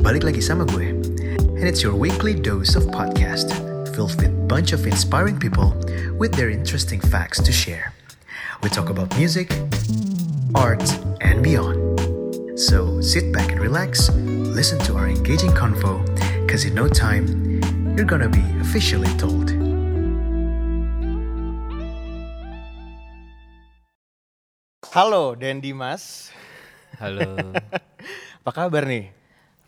balik lagi sama gue. And it's your weekly dose of podcast, filled with a bunch of inspiring people with their interesting facts to share. We talk about music, art, and beyond. So sit back and relax, listen to our engaging convo, cause in no time, you're gonna be officially told. Halo, Dan Dimas. Halo, Apa kabar nih?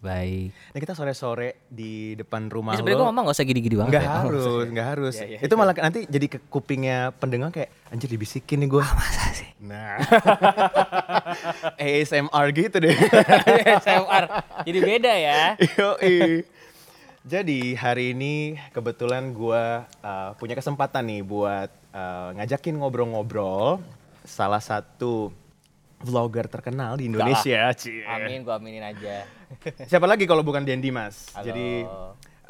Baik. Ini kita sore-sore di depan rumah Ya, Sebenarnya gue ngomong gak usah gini-gini banget Nggak ya. harus, nggak harus. Iya, iya, Itu malah nanti jadi ke kupingnya pendengar kayak anjir dibisikin nih gue. Masa sih? Nah. ASMR gitu deh. SMR. Jadi beda ya. Yoi. Jadi hari ini kebetulan gue uh, punya kesempatan nih buat uh, ngajakin ngobrol-ngobrol salah satu vlogger terkenal di Indonesia. Cie. Amin, gue aminin aja. Siapa lagi kalau bukan Dendi Mas? Halo. Jadi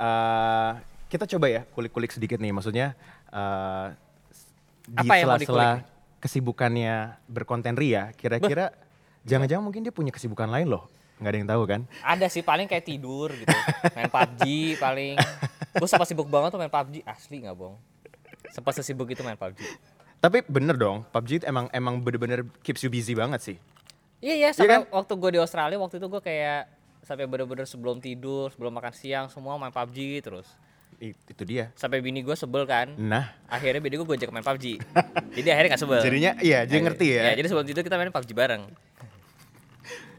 uh, kita coba ya kulik-kulik sedikit nih, maksudnya uh, di sela-sela kesibukannya berkonten ria, kira-kira jangan-jangan mungkin dia punya kesibukan lain loh, nggak ada yang tahu kan? Ada sih paling kayak tidur gitu. Main PUBG paling. Gue sempat sibuk banget tuh main PUBG. Asli gak bohong. Sempat sesibuk itu main PUBG. Tapi bener dong, PUBG itu emang emang bener-bener keeps you busy banget sih. Iya iya sampai kan? waktu gue di Australia waktu itu gue kayak sampai bener-bener sebelum tidur, sebelum makan siang semua main PUBG terus. Itu dia. Sampai bini gue sebel kan. Nah, Akhirnya bini gue gue ajak main PUBG. jadi akhirnya gak sebel. jadinya iya, jadi ngerti ya. jadi sebelum tidur kita main PUBG bareng.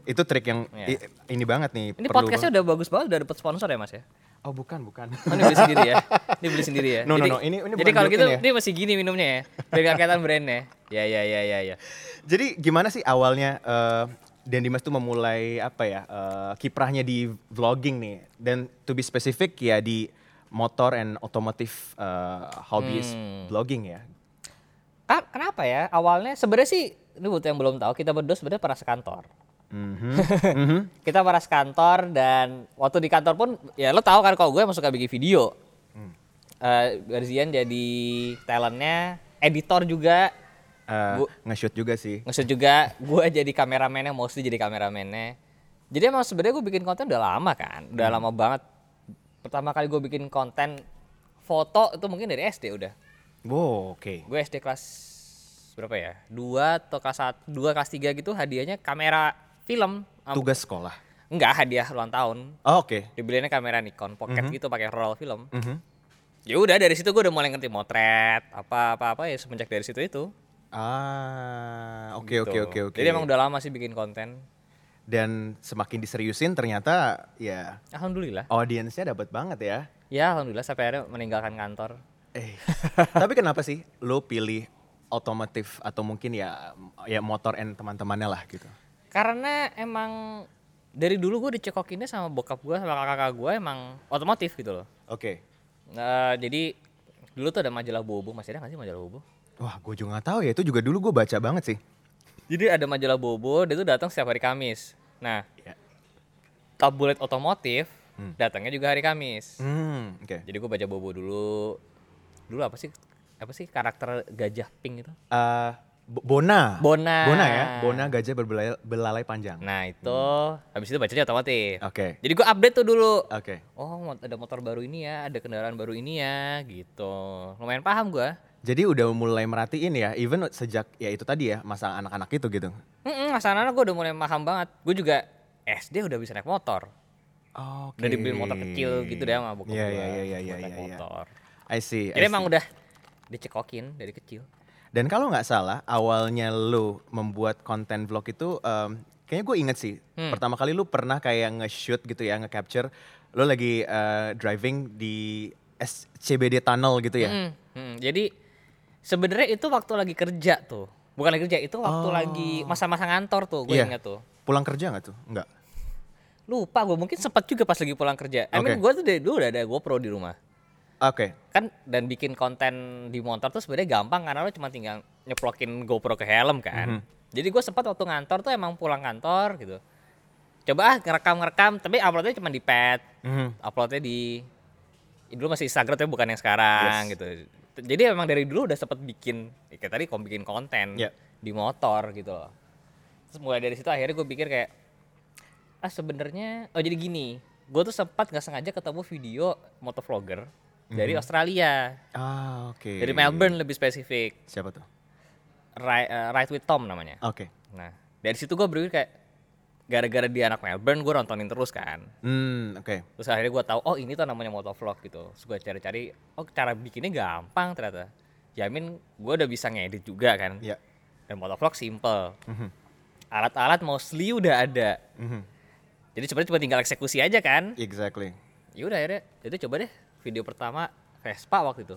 Itu trik yang Iya. i- ini banget nih. Ini podcastnya udah bagus banget, udah dapet sponsor ya mas ya? Oh bukan, bukan. Oh, ini beli sendiri ya? Ini beli sendiri ya? No, no, jadi, no. Ini- ini jadi kalau gitu, ya? ini masih gini minumnya ya? Biar kelihatan brandnya. Ya, ya, ya, ya, ya. Jadi gimana sih awalnya eh, Dan Dimas tuh memulai apa ya eh, kiprahnya di vlogging nih dan to be specific ya di motor and otomotif eh, hobbies Hmm. vlogging ya. Ah, kenapa ya? Awalnya sebenarnya sih, ini buat yang belum tahu, kita berdua sebenarnya pernah sekantor. Mhm. Mhm. Kita pernah sekantor dan waktu di kantor pun, ya lo tahu kan kalau gue emang suka bikin video. Eh, Garzian jadi talentnya, editor juga, Bu- nge-shoot juga sih. Maksud juga gue jadi kameramennya, mostly jadi kameramennya. Jadi emang sebenarnya gue bikin konten udah lama kan, udah Hmm. lama banget. Pertama kali gue bikin konten foto itu mungkin dari SD udah. Wow, oke. Gue SD kelas berapa ya? Dua atau kelas satu, dua kelas tiga gitu hadiahnya kamera film. Tugas sekolah. Enggak hadiah ulang tahun. Oh, oke. Dibeliinnya kamera Nikon pocket gitu pakai roll film. Mhm. Ya udah dari situ gue udah mulai ngerti motret apa apa apa ya semenjak dari situ itu. Ah, oke oke Gitu. oke oke. Jadi emang udah lama sih bikin konten. Dan semakin diseriusin ternyata ya Alhamdulillah. audiensnya dapat banget ya. Ya alhamdulillah sampai akhirnya meninggalkan kantor. Eh, tapi kenapa sih lo pilih otomotif atau mungkin ya ya motor and teman-temannya lah gitu? Karena emang dari dulu gue dicekokinnya sama bokap gue sama kakak-kakak gue emang otomotif gitu loh. Oke. Nah, jadi dulu tuh ada majalah Bobo, masih ada nggak sih majalah Bobo? Wah, gue juga nggak tahu ya. Itu juga dulu gue baca banget sih. Jadi ada majalah Bobo, dia tuh datang setiap hari Kamis. Nah, Ya. tabloid otomotif datangnya juga hari Kamis. Hmm, oke. Jadi gue baca Bobo dulu. Dulu apa sih? Apa sih karakter gajah pink itu? Eh, Bo- Bona. Bona. Bona ya. Bona gajah berbelalai belalai panjang. Nah itu, habis itu bacanya otomotif. Oke. Jadi gue update tuh dulu. Oke. Oh mot- ada motor baru ini ya, ada kendaraan baru ini ya, gitu. Lumayan paham gua. Jadi udah mulai merhatiin ya, even sejak ya itu tadi ya masa anak-anak itu gitu. Mm Mas anak gue udah mulai paham banget. Gue juga SD udah bisa naik motor. Oke. Udah dibeli motor kecil gitu deh sama bokap Iya gua. iya iya iya iya. iya. motor. I see. I Jadi emang see. udah dicekokin dari kecil. Dan kalau nggak salah, awalnya lo membuat konten vlog itu, em, kayaknya gue inget sih, Hmm. pertama kali lo pernah kayak nge-shoot gitu ya, nge-capture, lo lagi eh, driving di SCBD tunnel gitu ya. Mm, mm. Jadi sebenarnya itu waktu lagi kerja tuh. Bukan lagi kerja, itu waktu lagi masa-masa ngantor tuh, gue Oh. Iya. ingat tuh. Pulang kerja nggak tuh? Nggak. Lupa gue mungkin sempat juga pas lagi pulang kerja. I mean gue tuh dari dulu udah ada GoPro di rumah. Oke. kan dan bikin konten di motor tuh sebenarnya gampang karena lo cuma tinggal nyeplokin GoPro ke helm kan. Jadi gue sempat waktu ngantor tuh emang pulang kantor gitu. Coba ah ngerekam ngerekam tapi uploadnya cuma di pad, Mhm. uploadnya di dulu masih Instagram tapi bukan yang sekarang Yes. gitu. Jadi emang dari dulu udah sempet bikin ya kayak tadi kom bikin konten Ya. di motor gitu loh. Terus mulai dari situ akhirnya gue pikir kayak ah sebenarnya oh jadi gini gue tuh sempat nggak sengaja ketemu video motovlogger Mhm. dari Australia, Ah, oke. dari Melbourne lebih spesifik, Siapa tuh? Right, eh, Right with Tom namanya. Oke. Nah dari situ gue berpikir kayak gara-gara dia anak Melbourne gue nontonin terus kan. Hmm, oke. Terus akhirnya gue tahu oh ini tuh namanya motovlog gitu. Terus gue cari-cari oh cara bikinnya gampang ternyata. Jamin gue udah bisa ngedit juga kan. Ya. Dan motovlog simple. Mhm. Alat-alat mostly udah ada. Mhm. Jadi sebenarnya cuma tinggal eksekusi aja kan. Exactly. Ya udah akhirnya itu coba deh video pertama Vespa waktu itu.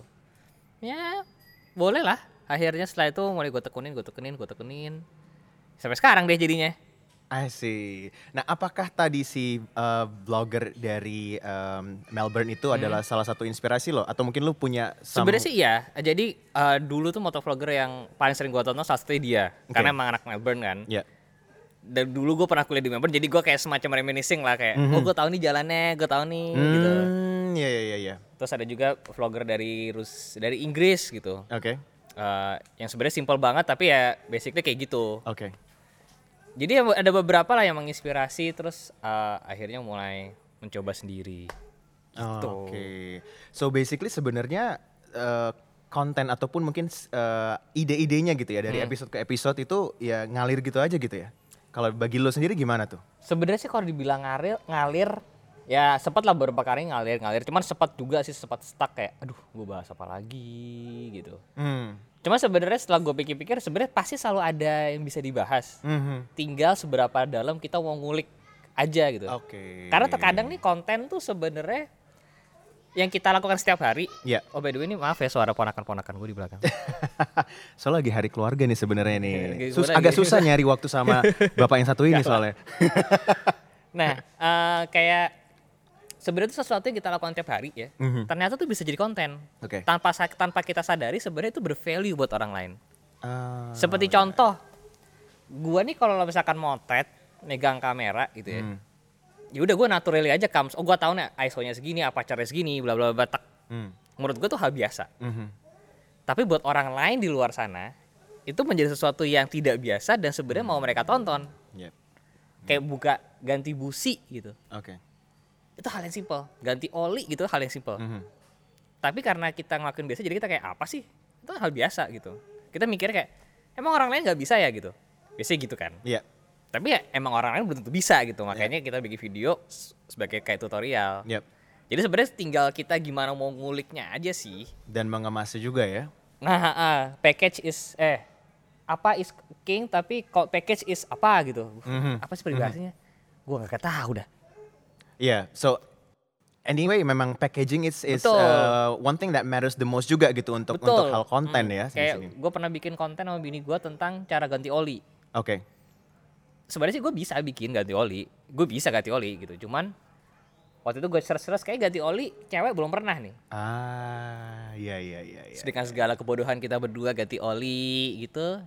Ya boleh lah. Akhirnya setelah itu mulai gue tekunin, gue tekunin, gue tekunin. Sampai sekarang deh jadinya. I see. Nah, apakah tadi si uh, blogger dari um, Melbourne itu adalah salah satu inspirasi lo? Atau mungkin lo punya some- Sebenarnya sih iya. Jadi eh, dulu tuh motovlogger yang paling sering gue tonton salah satunya dia. Oke. Karena emang anak Melbourne kan. Ya. Dan dulu gue pernah kuliah di Melbourne, jadi gue kayak semacam reminiscing lah kayak, oh gue tahu nih jalannya, gue tahu nih gitu. Hmm, ya ya ya ya. Terus ada juga vlogger dari Rus dari Inggris gitu. Oke. Eh, yang sebenarnya simpel banget tapi ya basically kayak gitu. Oke. Jadi ya ada beberapa lah yang menginspirasi terus eh, akhirnya mulai mencoba sendiri. Gitu. Oke. So basically sebenarnya uh, konten ataupun mungkin uh, ide-idenya gitu ya Hmm. dari episode ke episode itu ya ngalir gitu aja gitu ya. Kalau bagi lo sendiri gimana tuh? Sebenarnya sih kalau dibilang ngalir, ngalir ya sempat lah beberapa kali ngalir ngalir. Cuman sempat juga sih sempat stuck kayak, aduh gue bahas apa lagi gitu. Hmm. Cuma sebenarnya setelah gue pikir-pikir sebenarnya pasti selalu ada yang bisa dibahas. Mhm. Tinggal seberapa dalam kita mau ngulik aja gitu. Oke. Karena terkadang nih konten tuh sebenarnya yang kita lakukan setiap hari. Ya. Oh by the way ini maaf ya suara ponakan-ponakan gue di belakang. Soalnya lagi hari keluarga nih sebenarnya nih. Sus agak susah nyari waktu sama bapak yang satu ini soalnya. nah eh, kayak sebenarnya itu sesuatu yang kita lakukan tiap hari ya. Mhm. Ternyata tuh bisa jadi konten. Oke. Tanpa tanpa kita sadari sebenarnya itu bervalue buat orang lain. Ah, Seperti contoh, gua nih kalau misalkan motret megang kamera gitu ya. Hmm. Ya udah gua naturally aja kams. Oh gua tahu nih ISO-nya segini, aperture segini, bla bla bla tak. hmm, Menurut gua tuh hal biasa. mhm. Tapi buat orang lain di luar sana itu menjadi sesuatu yang tidak biasa dan sebenarnya mau mereka tonton. Yep. Kayak buka ganti busi gitu. Oke. Itu hal yang simple. Ganti oli gitu hal yang simple. Mhm. Tapi karena kita ngelakuin biasa jadi kita kayak apa sih? Itu hal biasa gitu. Kita mikir kayak emang orang lain nggak bisa ya gitu. Biasanya gitu kan. Iya. Tapi ya emang orang lain belum tentu bisa gitu. Makanya kita bikin video sebagai kayak tutorial. Yep. Jadi sebenarnya tinggal kita gimana mau nguliknya aja sih. Dan mengemasnya juga ya. Nah, ah, package is eh apa is king tapi kok package is apa gitu. Mhm. Apa sih peribahasanya? Gua nggak tahu dah. Iya. So anyway memang packaging is is uh, one thing that matters the most juga gitu untuk Betul. untuk hal konten Hmm, ya Kayak gue pernah bikin konten sama bini gue tentang cara ganti oli. Oke. Sebenarnya sih gue bisa bikin ganti oli, gue bisa ganti oli gitu. Cuman waktu itu gue search-search kayak ganti oli cewek belum pernah nih. Ah, iya iya iya iya. Dengan segala kebodohan kita berdua ganti oli gitu.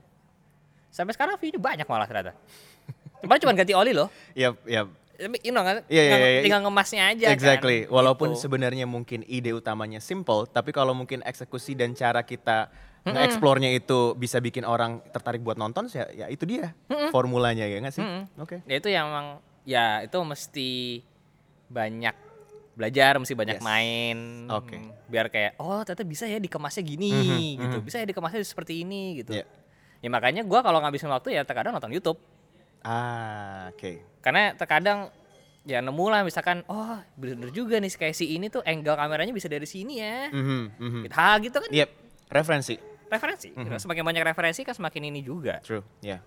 Sampai sekarang view-nya banyak malah ternyata. Cuman cuma ganti oli loh. Yap, yap. Tapi, You know, kan? Iya, tinggal, iya. tinggal ngemasnya aja Exactly. kan. Walaupun Gitu. sebenarnya mungkin ide utamanya simple, tapi kalau mungkin eksekusi dan cara kita nge-explore-nya itu bisa bikin orang tertarik buat nonton, ya, ya itu dia formulanya ya nggak sih? Mm-mm. Oke. ya itu yang emang ya itu mesti banyak belajar mesti banyak Yes. main Oke. biar kayak oh ternyata bisa ya dikemasnya gini Mhm, gitu mhm. bisa ya dikemasnya seperti ini gitu Iya. ya makanya gua kalau ngabisin waktu ya terkadang nonton YouTube Ah, oke. karena terkadang ya nemu lah misalkan oh bener juga nih kayak si ini tuh angle kameranya bisa dari sini ya Mhm, mhm. gitu. hal gitu kan Yep, referensi. referensi gitu. semakin banyak referensi kan semakin ini juga True, ya.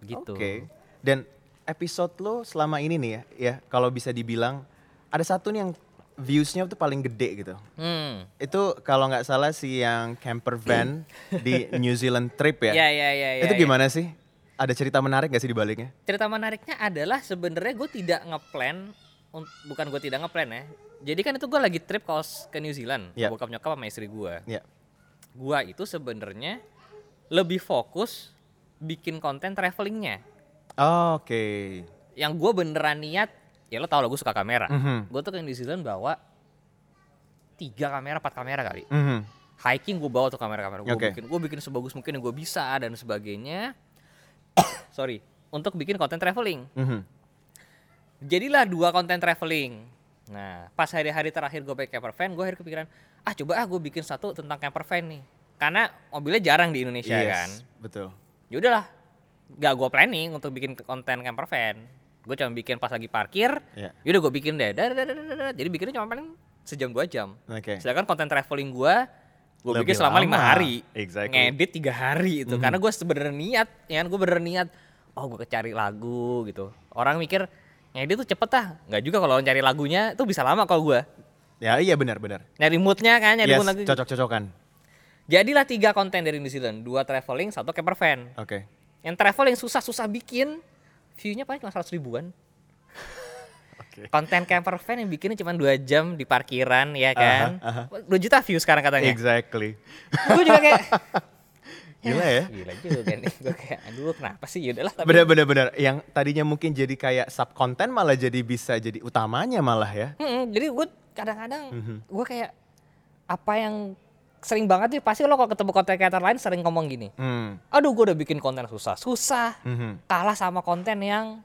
gitu Oke. Dan episode lo selama ini nih ya, ya kalau bisa dibilang ada satu nih yang viewsnya tuh paling gede gitu. hmm Itu kalau nggak salah si yang camper van di New Zealand trip ya. ya ya ya ya itu ya. gimana sih? Ada cerita menarik gak sih di baliknya? cerita menariknya adalah sebenarnya gue tidak ngeplan bukan gue tidak ngeplan ya jadi kan itu gue lagi trip ke, ke New Zealand Iya. bokap nyokap sama istri gue Ya. gue itu sebenarnya lebih fokus bikin konten travelingnya Oh, Oke. yang gue beneran niat ya lo tau lah gue suka kamera Mhm. gue tuh ke New Zealand bawa tiga kamera empat kamera kali Mhm. hiking gue bawa tuh kamera-kamera gue Oke. bikin gue bikin sebagus mungkin yang gue bisa dan sebagainya sorry untuk bikin konten traveling Mhm. jadilah dua konten traveling Nah, pas hari-hari terakhir gue pakai camper van, gue akhirnya kepikiran, ah coba ah gue bikin satu tentang camper van nih. Karena mobilnya jarang di Indonesia Yes, kan. Betul. Ya udahlah, gak gue planning untuk bikin konten camper van. Gue cuma bikin pas lagi parkir, Iya. yaudah gue bikin deh. Dar, dar, dar, dar, dar. Jadi bikinnya cuma paling sejam dua jam. Oke. Sedangkan konten traveling gue, gue bikin selama lima hari. Exactly. Ngedit tiga hari itu. Karena gue sebenarnya niat, ya kan gue bener niat, oh gue cari lagu gitu. Orang mikir, ngedit tuh cepet ah. Nggak juga kalau cari lagunya, itu bisa lama kalau gue. Ya iya benar benar. Nyari moodnya kan, nyari Yes, mood lagu. cocok-cocokan. Jadilah tiga konten dari New Zealand. Dua traveling, satu camper van. Oke. Yang traveling susah-susah bikin, view-nya paling cuma 100 ribuan. Konten camper van yang bikinnya cuma dua jam di parkiran ya kan. Aha, 2 juta view sekarang katanya. Exactly. Gue juga kayak Gila ya. Gila juga nih. Gue kayak aduh kenapa sih yaudahlah tapi Bener bener bener. Yang tadinya mungkin jadi kayak sub konten malah jadi bisa jadi utamanya malah ya. Mm-mm, jadi gue kadang-kadang Mhm. gue kayak apa yang sering banget sih pasti lo kalau ketemu konten creator lain sering ngomong gini. Hmm. Aduh gue udah bikin konten susah, susah. Mhm. Kalah sama konten yang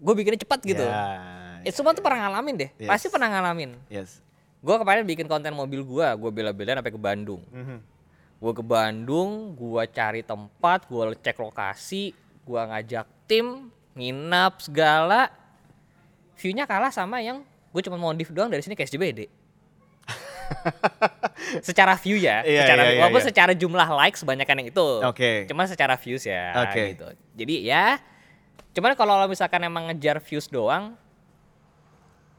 gue bikinnya cepat gitu. Ya, Itu semua tuh pernah ngalamin deh. Yes. Pasti pernah ngalamin. Yes. Gue kemarin bikin konten mobil gue, gue bela-belain sampai ke Bandung. Mhm. Gue ke Bandung, gue cari tempat, gue cek lokasi, gue ngajak tim, nginap segala. View-nya kalah sama yang gue cuma modif doang dari sini ke SJBD. secara view ya, Iya, secara iya, iya, walaupun iya. secara jumlah likes kebanyakan yang itu. Oke. Cuma secara views ya Oke. gitu. Jadi ya cuman kalau misalkan emang ngejar views doang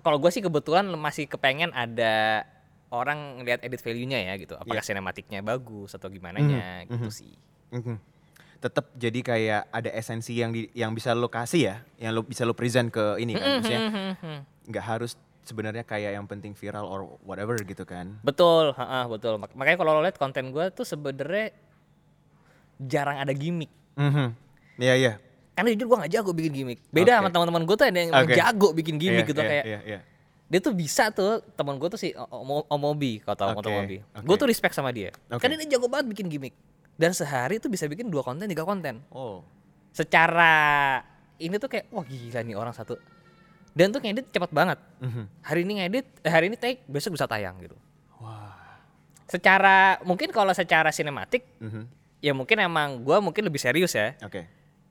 kalau gue sih kebetulan masih kepengen ada orang ngeliat edit value-nya ya gitu. Apakah Iya. sinematiknya bagus atau gimana nya gitu sih. Mhm. Tetap jadi kayak ada esensi yang di, yang bisa lo kasih ya, yang lo bisa lo present ke ini kan, maksudnya Mhm. nggak harus sebenarnya kayak yang penting viral or whatever gitu kan. Betul, ha-ha, betul. Mak- Makanya kalau lo lihat konten gue tuh sebenarnya jarang ada gimmick. Mhm. Iya iya. Karena jujur gue gak jago bikin gimmick. Beda Oke. sama teman-teman gue tuh ada yang Oke. jago bikin gimmick Iya, gitu iya, kayak Iya iya. dia tuh bisa tuh teman gue tuh si Om Om Obi kalau tahu Oke, Om Obi. oke. Gue tuh respect sama dia. Oke. Karena dia jago banget bikin gimmick. Dan sehari tuh bisa bikin dua konten, tiga konten. Oh. Secara ini tuh kayak wah gila nih orang satu. Dan tuh ngedit cepat banget. Mhm. Hari ini ngedit, eh, hari ini take, besok bisa tayang gitu. Wah. Secara mungkin kalau secara sinematik Mhm. ya mungkin emang gue mungkin lebih serius ya. Oke.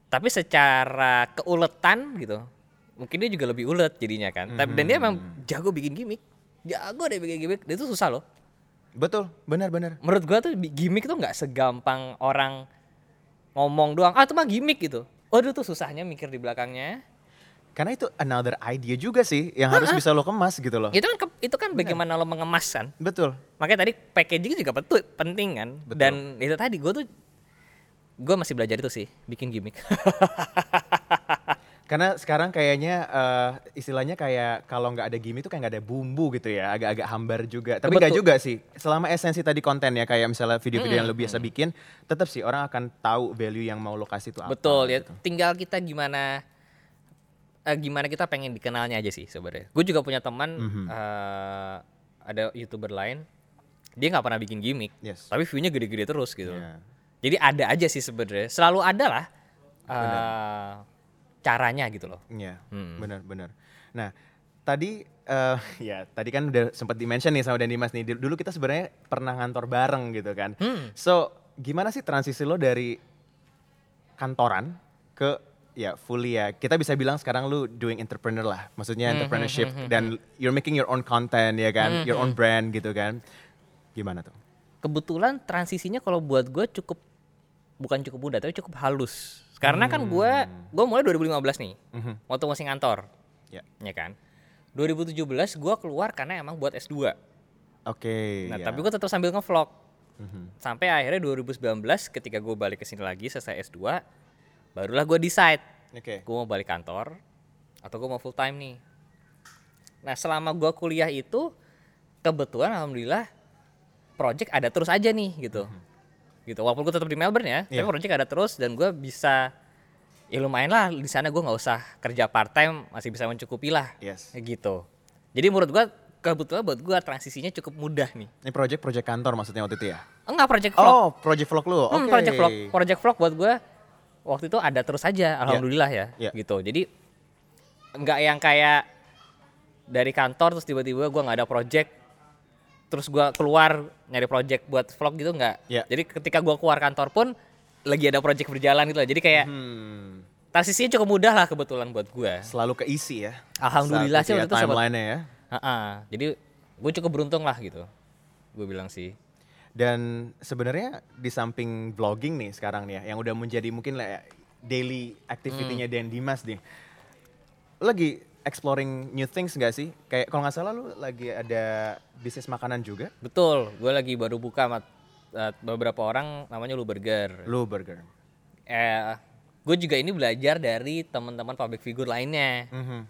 Tapi secara keuletan gitu, mungkin dia juga lebih ulet jadinya kan. Tapi dan dia emang jago bikin gimmick. Jago deh bikin gimmick. Dia tuh susah loh. Betul, benar-benar. Menurut gua tuh gimmick tuh nggak segampang orang ngomong doang. Ah itu mah gimmick gitu. Waduh tuh susahnya mikir di belakangnya. Karena itu another idea juga sih yang harus bisa lo kemas gitu loh. Itu kan ke- itu kan bagaimana lo mengemas kan. Betul. Makanya tadi packaging juga betul penting kan. Betul. Dan itu tadi gua tuh gua masih belajar itu sih bikin gimmick. Karena sekarang kayaknya eh, istilahnya kayak kalau nggak ada gimmick itu kayak nggak ada bumbu gitu ya, agak-agak hambar juga. Tapi nggak juga sih. Selama esensi tadi konten ya kayak misalnya video-video yang lo biasa bikin, tetap sih orang akan tahu value yang mau lo kasih itu apa. Betul ya. gitu. Tinggal kita gimana eh, gimana kita pengen dikenalnya aja sih sebenarnya. Gue juga punya teman Mhm. eh, ada youtuber lain, dia nggak pernah bikin gimmick, Yes. tapi view-nya gede-gede terus gitu. Iya. Jadi ada aja sih sebenarnya. Selalu ada lah eh, caranya gitu loh. Iya, Hmm. benar-benar. Nah, tadi eh ya tadi kan udah sempat di-mention nih sama Dan Dimas nih. Dulu kita sebenarnya pernah ngantor bareng gitu kan. Hmm. So, gimana sih transisi lo dari kantoran ke ya fully ya. Kita bisa bilang sekarang lu doing entrepreneur lah. Maksudnya Hmm, entrepreneurship dan you're making your own content ya kan, your own brand gitu kan. Gimana tuh? Kebetulan transisinya kalau buat gue cukup bukan cukup mudah tapi cukup halus. Karena kan gue gue mulai 2015 nih, Mhm. waktu masih ngantor, Ya. ya kan. 2017 gue keluar karena emang buat S2. Oke. Nah, ya. tapi gue tetap sambil ngevlog. Mhm. Sampai akhirnya 2019 ketika gue balik ke sini lagi selesai S2, barulah gue decide Oke. gue mau balik kantor atau gue mau full time nih. Nah, selama gue kuliah itu kebetulan alhamdulillah project ada terus aja nih gitu. Gitu. Walaupun gue tetap di Melbourne ya, tapi Iya. project ada terus dan gue bisa ya lumayan lah di sana gue nggak usah kerja part time masih bisa mencukupi lah Yes. gitu. Jadi menurut gue kebetulan buat gue transisinya cukup mudah nih. Ini project-project kantor maksudnya waktu itu ya? Enggak project vlog. Oh, project vlog lu. Oke. Hmm, project vlog, project vlog buat gue waktu itu ada terus aja, alhamdulillah ya, Iya. gitu. Jadi nggak yang kayak dari kantor terus tiba-tiba gue nggak ada project terus gue keluar nyari project buat vlog gitu nggak Ya. jadi ketika gue keluar kantor pun lagi ada project berjalan gitu lah jadi kayak Hmm, transisinya cukup mudah lah kebetulan buat gue selalu keisi ya. Alhamdulillah sih waktu itu sempat- timeline-nya ya. Ha-ha. jadi gue cukup beruntung lah gitu gue bilang sih Dan sebenarnya di samping vlogging nih sekarang nih ya, yang udah menjadi mungkin lah ya, daily activity-nya Hmm. Dan Dimas nih. Lagi exploring new things gak sih? Kayak kalau nggak salah lu lagi ada bisnis makanan juga, betul gue lagi baru buka sama eh, beberapa orang namanya Lu Burger lu burger. eh gue juga ini belajar dari teman-teman public figure lainnya Mhm.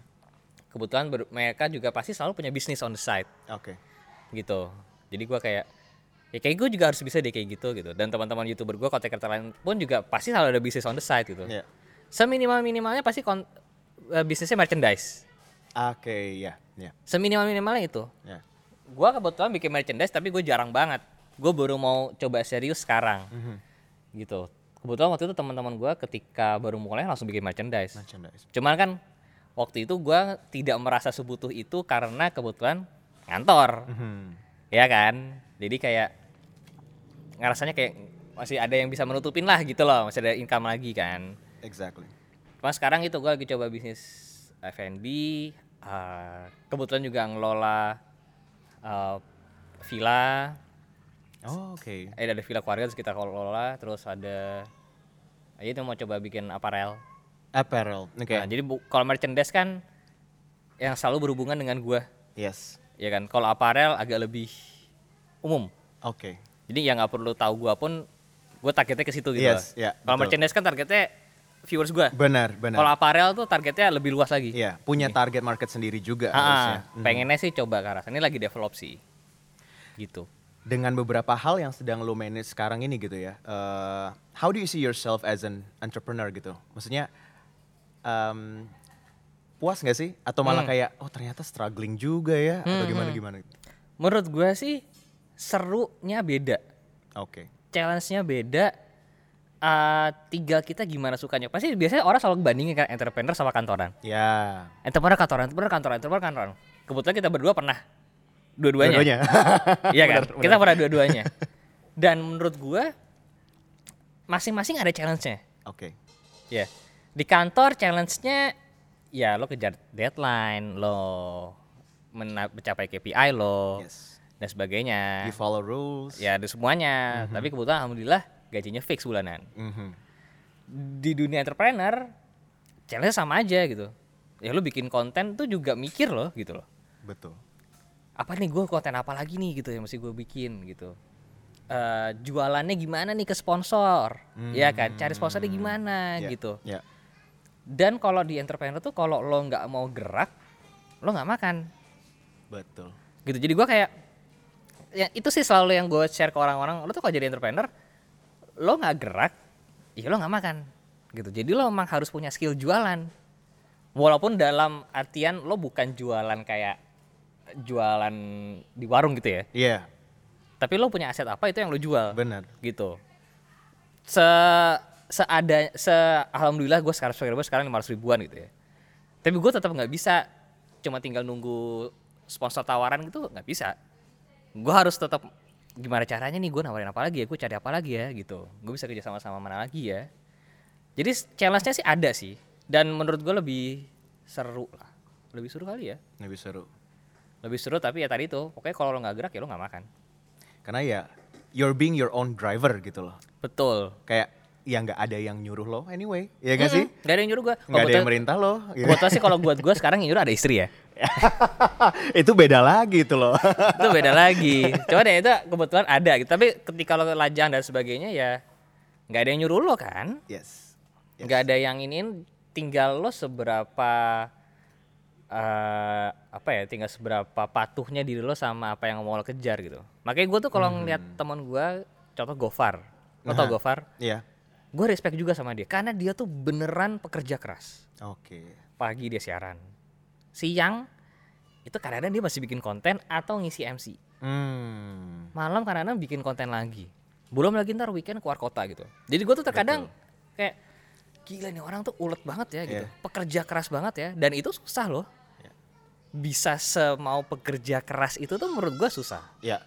kebetulan ber- mereka juga pasti selalu punya bisnis on the side Oke. gitu jadi gua kayak ya kayak gue juga harus bisa deh kayak gitu gitu dan teman-teman youtuber gue konten kreator lain pun juga pasti selalu ada bisnis on the side gitu Iya. seminimal minimalnya pasti kon- eh, bisnisnya merchandise Oke, ya, ya, seminimal minimalnya itu ya. gua kebetulan bikin merchandise tapi gue jarang banget gue baru mau coba serius sekarang Mhm. gitu kebetulan waktu itu teman-teman gua ketika baru mulai langsung bikin merchandise Merchandise. Cuman kan waktu itu gua tidak merasa sebutuh itu karena kebetulan ngantor, Mhm. ya kan. Jadi kayak ngerasanya kayak masih ada yang bisa menutupin lah gitu loh, masih ada income lagi kan. Exactly. Cuma sekarang itu gua lagi coba bisnis F&B, eh, kebetulan juga ngelola eh, villa, Oh, oke. eh ada villa keluarga terus kita kelola, terus ada ya itu mau coba bikin aparel. Apparel. Oke. Nah, jadi kalau merchandise kan yang selalu berhubungan dengan gua, Yes. ya kan. Kalau aparel agak lebih umum. Oke. Jadi yang nggak perlu tahu gua pun gua targetnya ke situ gitu. Yes, ya, Kalau merchandise kan targetnya viewers gua. Benar, benar. Kalau aparel tuh targetnya lebih luas lagi. Iya, punya target market sendiri juga Ah, harusnya. Mhm. pengennya sih coba ke arah. Ini lagi develop sih. Gitu. Dengan beberapa hal yang sedang lo manage sekarang ini gitu ya, eh, how do you see yourself as an entrepreneur gitu? Maksudnya em, puas nggak sih? Atau malah Hmm. kayak oh ternyata struggling juga ya? Atau gimana gimana? Menurut gua sih serunya beda. Oke, challenge-nya beda. Eh, tinggal kita gimana sukanya. Pasti biasanya orang selalu bandingin kan entrepreneur sama kantoran. ya. Entrepreneur kantoran, entrepreneur kantoran, entrepreneur kantoran. Kebetulan kita berdua pernah dua-duanya. Dua-duanya. Iya kan? Benar, Kita benar. pernah dua-duanya. Dan menurut gua masing-masing ada challenge-nya. Oke, Ya. Di kantor challenge-nya ya lo kejar deadline, lo mencapai KPI lo yes. dan sebagainya. You follow rules. Ya ada semuanya. Tapi kebetulan alhamdulillah gajinya fix bulanan. Mhm. Di dunia entrepreneur challenge sama aja gitu. Ya lu bikin konten tuh juga mikir loh gitu loh. Betul. Apa nih gue konten apa lagi nih gitu yang mesti gue bikin gitu. Eh jualannya gimana nih ke sponsor, ya kan? Cari sponsornya gimana Ya, gitu. Ya. Dan kalau di entrepreneur tuh kalau lo nggak mau gerak, lo nggak makan Betul. gitu. Jadi gua kayak ya itu sih selalu yang gue share ke orang-orang. Lo tuh kalau jadi entrepreneur, lo nggak gerak, ya lo nggak makan gitu. Jadi lo emang harus punya skill jualan. Walaupun dalam artian lo bukan jualan kayak jualan di warung gitu ya. Iya, Tapi lo punya aset apa itu yang lo jual benar. gitu. Se seada se alhamdulillah gue sekarang subscriber sekarang 500 ribuan gitu ya. Tapi gue tetap nggak bisa cuma tinggal nunggu sponsor tawaran gitu nggak bisa. Gue harus tetap gimana caranya nih gue nawarin apa lagi ya, gue cari apa lagi ya gitu. Gue bisa kerja sama sama mana lagi ya. Jadi challenge-nya sih ada sih dan menurut gue lebih seru lah. Lebih seru kali ya. Lebih seru. Lebih seru tapi ya tadi tuh pokoknya kalau lo nggak gerak ya lo nggak makan. Karena ya you're being your own driver gitu loh. Betul. Kayak ya nggak ada yang nyuruh lo anyway, ya gak sih? Gak ada yang nyuruh gue. Nggak ada yang merintah lo. gitu. Kebetulan sih kalau buat gue sekarang yang nyuruh ada istri ya. itu beda lagi itu loh. itu beda lagi. Coba deh itu kebetulan ada gitu. Tapi ketika lo lajang dan sebagainya ya nggak ada yang nyuruh lo kan. yes. Yes. Nggak ada yang ini tinggal lo seberapa eh apa ya tinggal seberapa patuhnya diri lo sama apa yang mau lo kejar gitu. Makanya gue tuh kalau ngeliat teman gue contoh Gofar. Lo tau. Gofar? Iya. Gue respect juga sama dia karena dia tuh beneran pekerja keras. Oke. Pagi dia siaran. Siang itu kadang-kadang dia masih bikin konten atau ngisi MC. Hmm. malam kadang-kadang bikin konten lagi. Belum lagi ntar weekend keluar kota gitu. Jadi gue tuh terkadang kayak gila nih orang tuh ulet banget ya gitu. Iya. pekerja keras banget ya. Dan itu susah loh. Iya. bisa semau pekerja keras itu tuh menurut gue susah. Ya.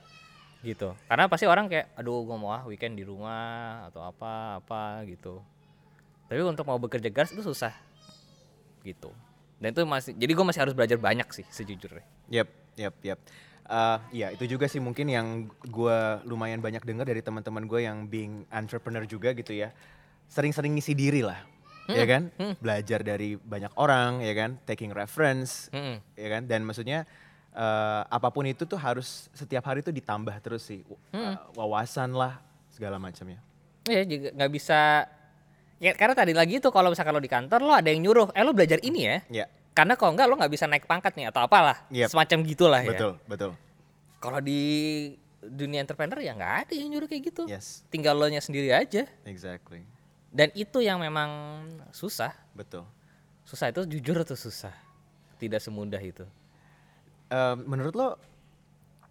gitu. Karena pasti orang kayak aduh gue mau ah weekend di rumah atau apa apa gitu. Tapi untuk mau bekerja keras itu susah. Gitu dan itu masih jadi gue masih harus belajar banyak sih sejujurnya Yap, yap, yap. Eh, ya itu juga sih mungkin yang gue lumayan banyak dengar dari teman-teman gue yang being entrepreneur juga gitu ya. Sering-sering ngisi diri lah, ya kan? Belajar dari banyak orang, ya kan? Taking reference, Mm-mm. ya kan? Dan maksudnya eh, apa pun itu tuh harus setiap hari tuh ditambah terus sih Eh, wawasan lah segala macamnya. Iya juga nggak bisa ya karena tadi lagi tuh kalau misalkan lo di kantor lo ada yang nyuruh eh lo belajar ini ya Ya, karena kalau enggak lo nggak bisa naik pangkat nih atau apalah Yep. semacam gitulah ya betul, betul. kalau di dunia entrepreneur ya nggak ada yang nyuruh kayak gitu Yes, tinggal lo nya sendiri aja exactly. dan itu yang memang susah Betul. susah itu jujur itu susah tidak semudah itu Eh, menurut lo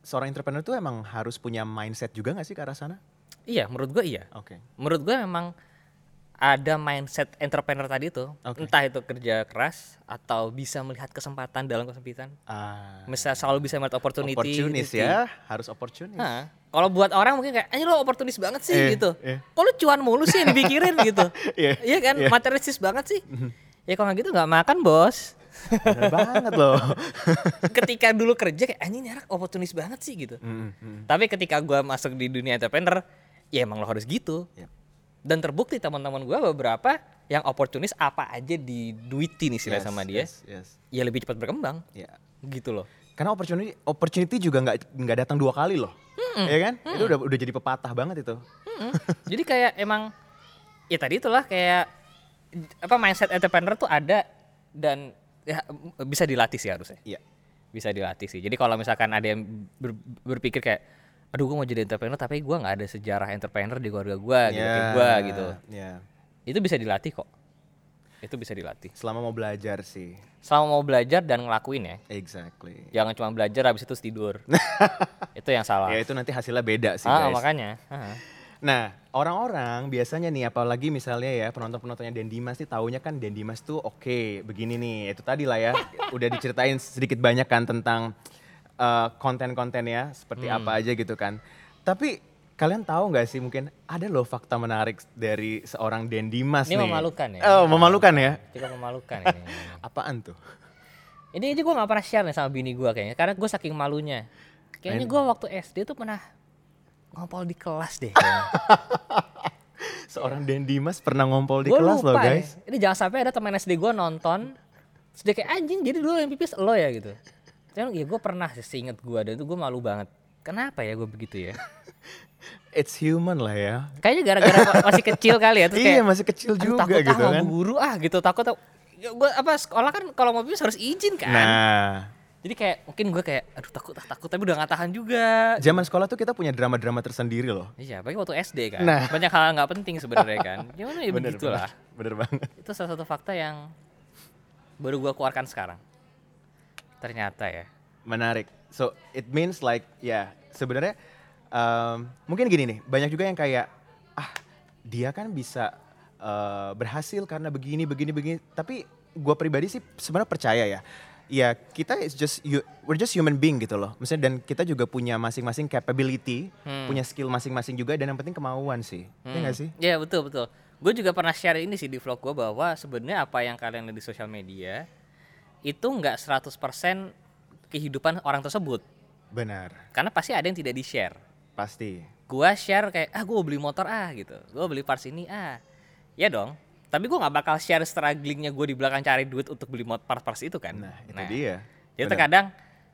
seorang entrepreneur tuh emang harus punya mindset juga gak sih ke arah sana? iya menurut gue iya Oke. menurut gue memang ada mindset entrepreneur tadi tuh Oke. entah itu kerja keras atau bisa melihat kesempatan dalam kesempitan Ah, bisa selalu bisa melihat opportunity opportunis di- ya, harus opportunis. Nah, kalau buat orang mungkin kayak, anjir lo oportunis banget sih Eh, gitu. eh. Kok lu cuan mulu sih yang dipikirin gitu. Iya, Iya kan, iya. materialistis banget sih. ya kalau gitu nggak makan bos. Bener banget loh. ketika dulu kerja kayak, anjing nyarak oportunis banget sih gitu. Mm, mm. Tapi ketika gua masuk di dunia entrepreneur, ya emang lo harus gitu. Yep. Dan terbukti teman-teman gua beberapa yang oportunis apa aja diduitin istilah Yes, sama dia, Yes, yes. ya lebih cepat berkembang Ya. gitu loh. Karena opportunity opportunity juga nggak nggak datang dua kali loh. Ya kan? Itu udah udah jadi pepatah banget itu. Mm-mm. Jadi kayak emang ya tadi itulah kayak apa mindset entrepreneur tuh ada dan ya bisa dilatih sih harusnya. Iya. Bisa dilatih sih. Jadi kalau misalkan ada yang ber- berpikir kayak aduh gue mau jadi entrepreneur tapi gua nggak ada sejarah entrepreneur di keluarga gua gitu kayak gua gitu. Ya. Itu bisa dilatih kok. Itu bisa dilatih. Selama mau belajar sih. Selama mau belajar dan ngelakuin ya. Exactly. Jangan cuma belajar habis itu tidur. itu yang salah. Ya itu nanti hasilnya beda sih ah, guys. makanya. Ah. Nah, orang-orang biasanya nih apalagi misalnya ya penonton-penontonnya Den Dimas nih taunya kan Den Dimas tuh oke, begini nih. Itu tadi lah ya. udah diceritain sedikit banyak kan tentang eh, konten-kontennya seperti Hmm. apa aja gitu kan. Tapi kalian tahu nggak sih mungkin ada loh fakta menarik dari seorang Den Dimas Ini nih. memalukan ya? Oh, memalukan ya? Cukup memalukan ini. Apaan tuh? Ini aja gue gak pernah share nih sama bini gue kayaknya Karena gue saking malunya Kayaknya gue waktu SD tuh pernah Ngompol di kelas deh. Seorang Den Dimas pernah ngompol di Gua kelas loh lupa ya. guys. Ini jangan sampai ada teman SD gue nonton kayak anjing jadi dulu yang pipis lo ya gitu Cuman ya gue pernah sih seinget gue Dan itu gue malu banget Kenapa ya gue begitu ya It's human lah ya. Kayaknya gara-gara masih kecil kali ya Terus iya kayak masih kecil "Aduh, juga takut gitu ah, kan. buru ah gitu Takut ya, gue apa sekolah kan kalau mau pipis harus izin kan Nah, Jadi kayak mungkin gue kayak aduh takut ah takut tapi udah gak tahan juga zaman sekolah tuh kita punya drama-drama tersendiri loh. Iya, apalagi waktu SD kan. Nah. Banyak hal nggak penting sebenarnya kan. Gimana ya Bener, begitulah. bener, bener banget. Itu salah satu fakta yang baru gua keluarkan sekarang. Ternyata ya. Menarik. So it means like ya sebenarnya um, mungkin gini nih banyak juga yang kayak ah dia kan bisa uh, berhasil karena begini begini begini. Tapi gua pribadi sih sebenarnya percaya ya. Ya kita is just you, we're just human being gitu loh. Maksudnya dan kita juga punya masing-masing capability, Hmm. punya skill masing-masing juga dan yang penting kemauan sih. Iya nggak sih? Iya betul betul. Gue juga pernah share ini sih di vlog gue bahwa sebenarnya apa yang kalian lihat di sosial media itu nggak 100% kehidupan orang tersebut. Benar. Karena pasti ada yang tidak di-share. Pasti. Gua share kayak ah gue beli motor ah gitu. Gue beli parts ini ah. Ya dong. Tapi gue nggak bakal share strugglingnya gue di belakang cari duit untuk beli mot- parts-parts itu kan. Nah, itu dia. Jadi Benar. terkadang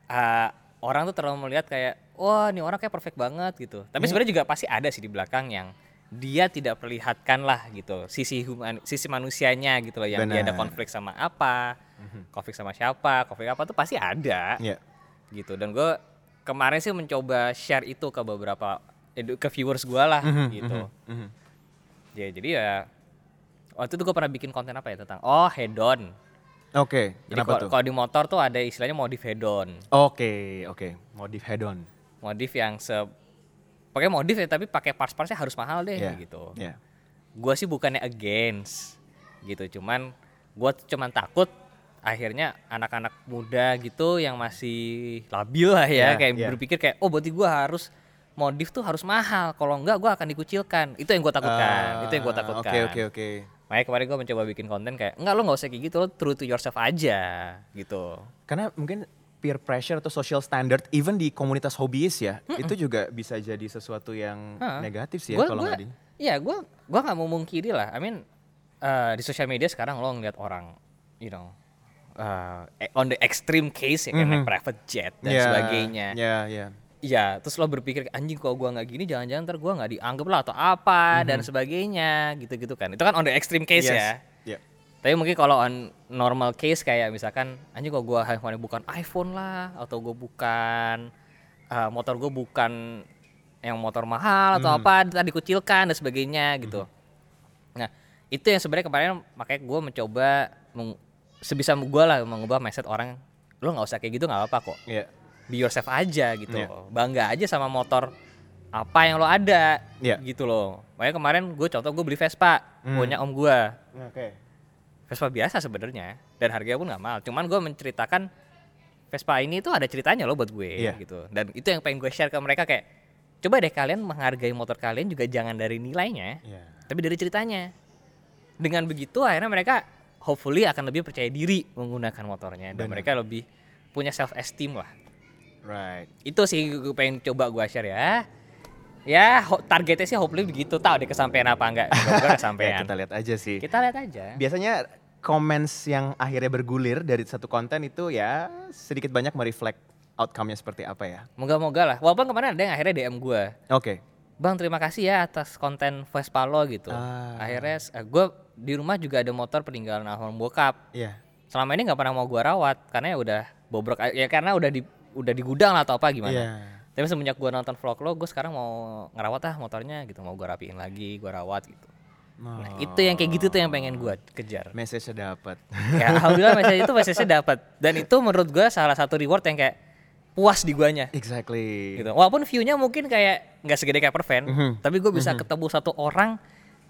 uh, orang tuh terlalu melihat kayak wah ini orang kayak perfect banget gitu. Tapi sebenarnya juga pasti ada sih di belakang yang dia tidak perlihatkan lah gitu sisi human, sisi manusianya gitu loh yang dia ada Benar. konflik sama apa, konflik sama siapa, konflik apa tuh pasti ada Iya. gitu. Dan gue kemarin sih mencoba share itu ke beberapa ke viewers gue lah gitu. Mhm. Ya jadi ya waktu itu gue pernah bikin konten apa ya tentang oh hedon. Oke, Jadi kenapa kalau di motor tuh ada istilahnya modif hedon. Oke, oke. Modif head on. modif yang se pakai modif ya tapi pakai parts-partsnya harus mahal deh Iya, gitu. iya. Gua sih bukannya against gitu, cuman tuh cuman takut akhirnya anak-anak muda gitu yang masih labil lah ya Yeah, kayak yeah. berpikir kayak oh berarti gua harus modif tuh harus mahal kalau enggak gua akan dikucilkan itu yang gua takutkan itu yang gua Ah, takutkan Oke oke oke. makanya kemarin gua mencoba bikin konten kayak enggak lo nggak usah kayak gitu lo true to yourself aja gitu Karena mungkin peer pressure atau social standard even di komunitas hobiis ya, itu juga bisa jadi sesuatu yang Hah. negatif sih ya kalau gua- nggak di. Iya, gue gua nggak mau mungkiri lah. I mean eh, di sosial media sekarang lo ngeliat orang, you know, eh, on the extreme case ya kan naik private jet dan Ya, sebagainya. Ya ya. Iya, terus lo berpikir anjing kalau gua nggak gini jangan-jangan ntar gua nggak dianggap lah atau apa dan sebagainya gitu-gitu kan. Itu kan on the extreme case Yes. ya. Ya. Tapi mungkin kalau on normal case kayak misalkan anjing kalau gua handphone bukan iPhone lah atau gua bukan eh, motor gua bukan yang motor mahal atau apa tadi dikucilkan dan sebagainya gitu. Nah, itu yang sebenarnya kemarin makanya gua mencoba meng- sebisa gua lah mengubah mindset orang lo nggak usah kayak gitu nggak apa-apa kok Ya. be yourself aja gitu loh. Bangga aja sama motor apa yang lo ada Iya. gitu loh. Makanya kemarin gue contoh gue beli Vespa Hmm. punya om gue. Oke. Vespa biasa sebenarnya dan harganya pun nggak mahal. Cuman gue menceritakan Vespa ini tuh ada ceritanya loh buat gue Iya. gitu. Dan itu yang pengen gue share ke mereka kayak coba deh kalian menghargai motor kalian juga jangan dari nilainya, Ya. tapi dari ceritanya. Dengan begitu akhirnya mereka hopefully akan lebih percaya diri menggunakan motornya dan Benar. mereka lebih punya self esteem lah Right. itu sih gue pengen coba gue share ya ya targetnya sih hopefully begitu tahu deh kesampaian apa enggak Ya, kesampaian kita lihat aja sih. kita lihat aja Biasanya comments yang akhirnya bergulir dari satu konten itu ya sedikit banyak mereflect outcome-nya seperti apa ya. moga-moga lah walaupun kemarin ada yang akhirnya DM gue Oke. bang terima kasih ya atas konten Vespa lo gitu Ah. akhirnya gue di rumah juga ada motor peninggalan almarhum bokap Iya. selama ini nggak pernah mau gue rawat karena ya udah bobrok ya karena udah di udah di gudang lah atau apa gimana Iya. tapi semenjak gue nonton vlog lo gue sekarang mau ngerawat ah motornya gitu mau gue rapiin lagi gue rawat gitu Nah, Oh. itu yang kayak gitu tuh yang pengen gue kejar. Message-nya dapat. ya alhamdulillah message itu message-nya dapat dan itu menurut gue salah satu reward yang kayak puas di guanya exactly. gitu walaupun view-nya mungkin kayak nggak segede kayak perven Mhm. tapi gue bisa ketemu satu orang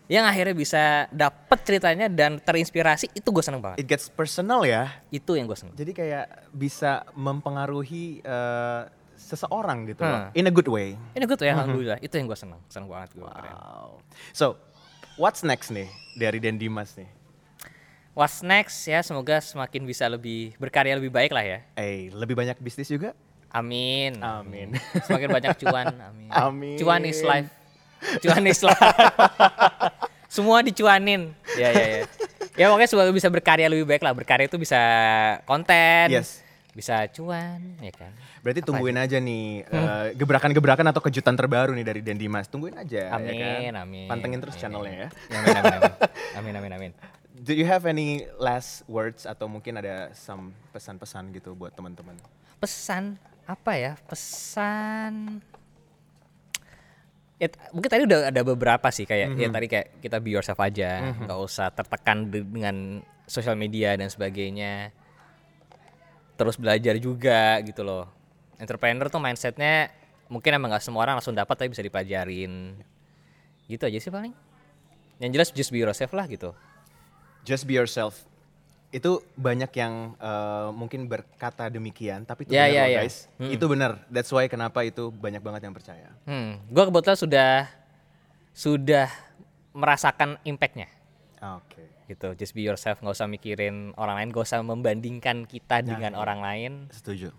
yang akhirnya bisa dapet ceritanya dan terinspirasi itu gue seneng banget It gets personal ya. itu yang gue seneng Jadi kayak bisa mempengaruhi eh, seseorang gitu loh. Hmm. In a good way. ini gue tuh ya alhamdulillah itu yang gue seneng seneng banget gue Wow. So, what's next nih dari Den Dimas nih? what's next ya semoga semakin bisa lebih berkarya lebih baik lah ya Eh, lebih banyak bisnis juga? amin Amin. semakin banyak cuan amin Amin. cuan is life cuan is life semua dicuanin. Ya ya ya ya pokoknya semoga bisa berkarya lebih baik lah. Berkarya itu bisa konten Yes. bisa cuan ya kan? Berarti Apa tungguin aja? nih eh, gebrakan-gebrakan atau kejutan terbaru nih dari Den Dimas. Tungguin aja amin ya kan. amin Pantengin terus amin, channelnya ya. amin amin amin. Amin amin amin. Do you have any last words atau mungkin ada some pesan-pesan gitu buat teman-teman? pesan apa ya? Pesan ya, mungkin tadi udah ada beberapa sih kayak ya tadi kayak kita be yourself aja nggak usah tertekan de- dengan sosial media dan sebagainya. Terus belajar juga gitu loh. Entrepreneur tuh mindsetnya mungkin emang nggak semua orang langsung dapat tapi bisa dipelajarin gitu aja sih paling. Yang jelas just be yourself lah gitu. Just be yourself. Itu banyak yang eh, mungkin berkata demikian, tapi itu Ya, benar ya, loh ya. guys. Itu benar. That's why kenapa itu banyak banget yang percaya. hmm gue kebetulan sudah sudah merasakan impactnya Oke. gitu just be yourself nggak usah mikirin orang lain nggak usah membandingkan kita Nah, dengan iya. orang lain Setuju.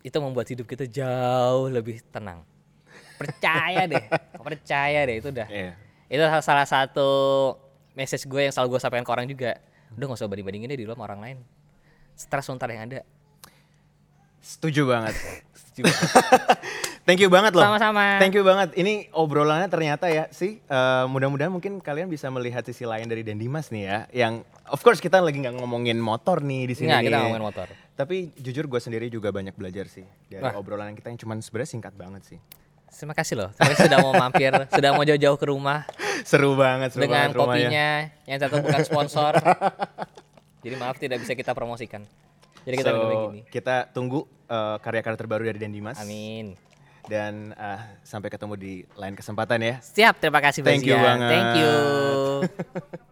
itu membuat hidup kita jauh lebih tenang percaya deh percaya deh itu udah Iya. itu salah satu message gue yang selalu gue sampaikan ke orang juga udah nggak usah banding bandingin deh di luar sama orang lain stres ntar yang ada Setuju banget. Thank you banget loh. Sama-sama. Thank you banget. Ini obrolannya ternyata ya sih. eh, mudah-mudahan mungkin kalian bisa melihat sisi lain dari Den Dimas nih ya. Yang of course kita lagi nggak ngomongin motor nih di sini. Nggak, kita ngomongin motor. Tapi jujur gue sendiri juga banyak belajar sih dari Wah. obrolan kita yang cuman sebenarnya singkat banget sih. Terima kasih loh terima kasih sudah mau mampir sudah mau jauh-jauh ke rumah Seru banget, seru dengan banget rumahnya. kopinya yang satu bukan sponsor jadi maaf tidak bisa kita promosikan jadi kita So, minum yang gini kita tunggu eh, karya-karya terbaru dari Den Dimas. amin Dan eh, sampai ketemu di lain kesempatan ya. siap terima kasih Thank you banget. thank you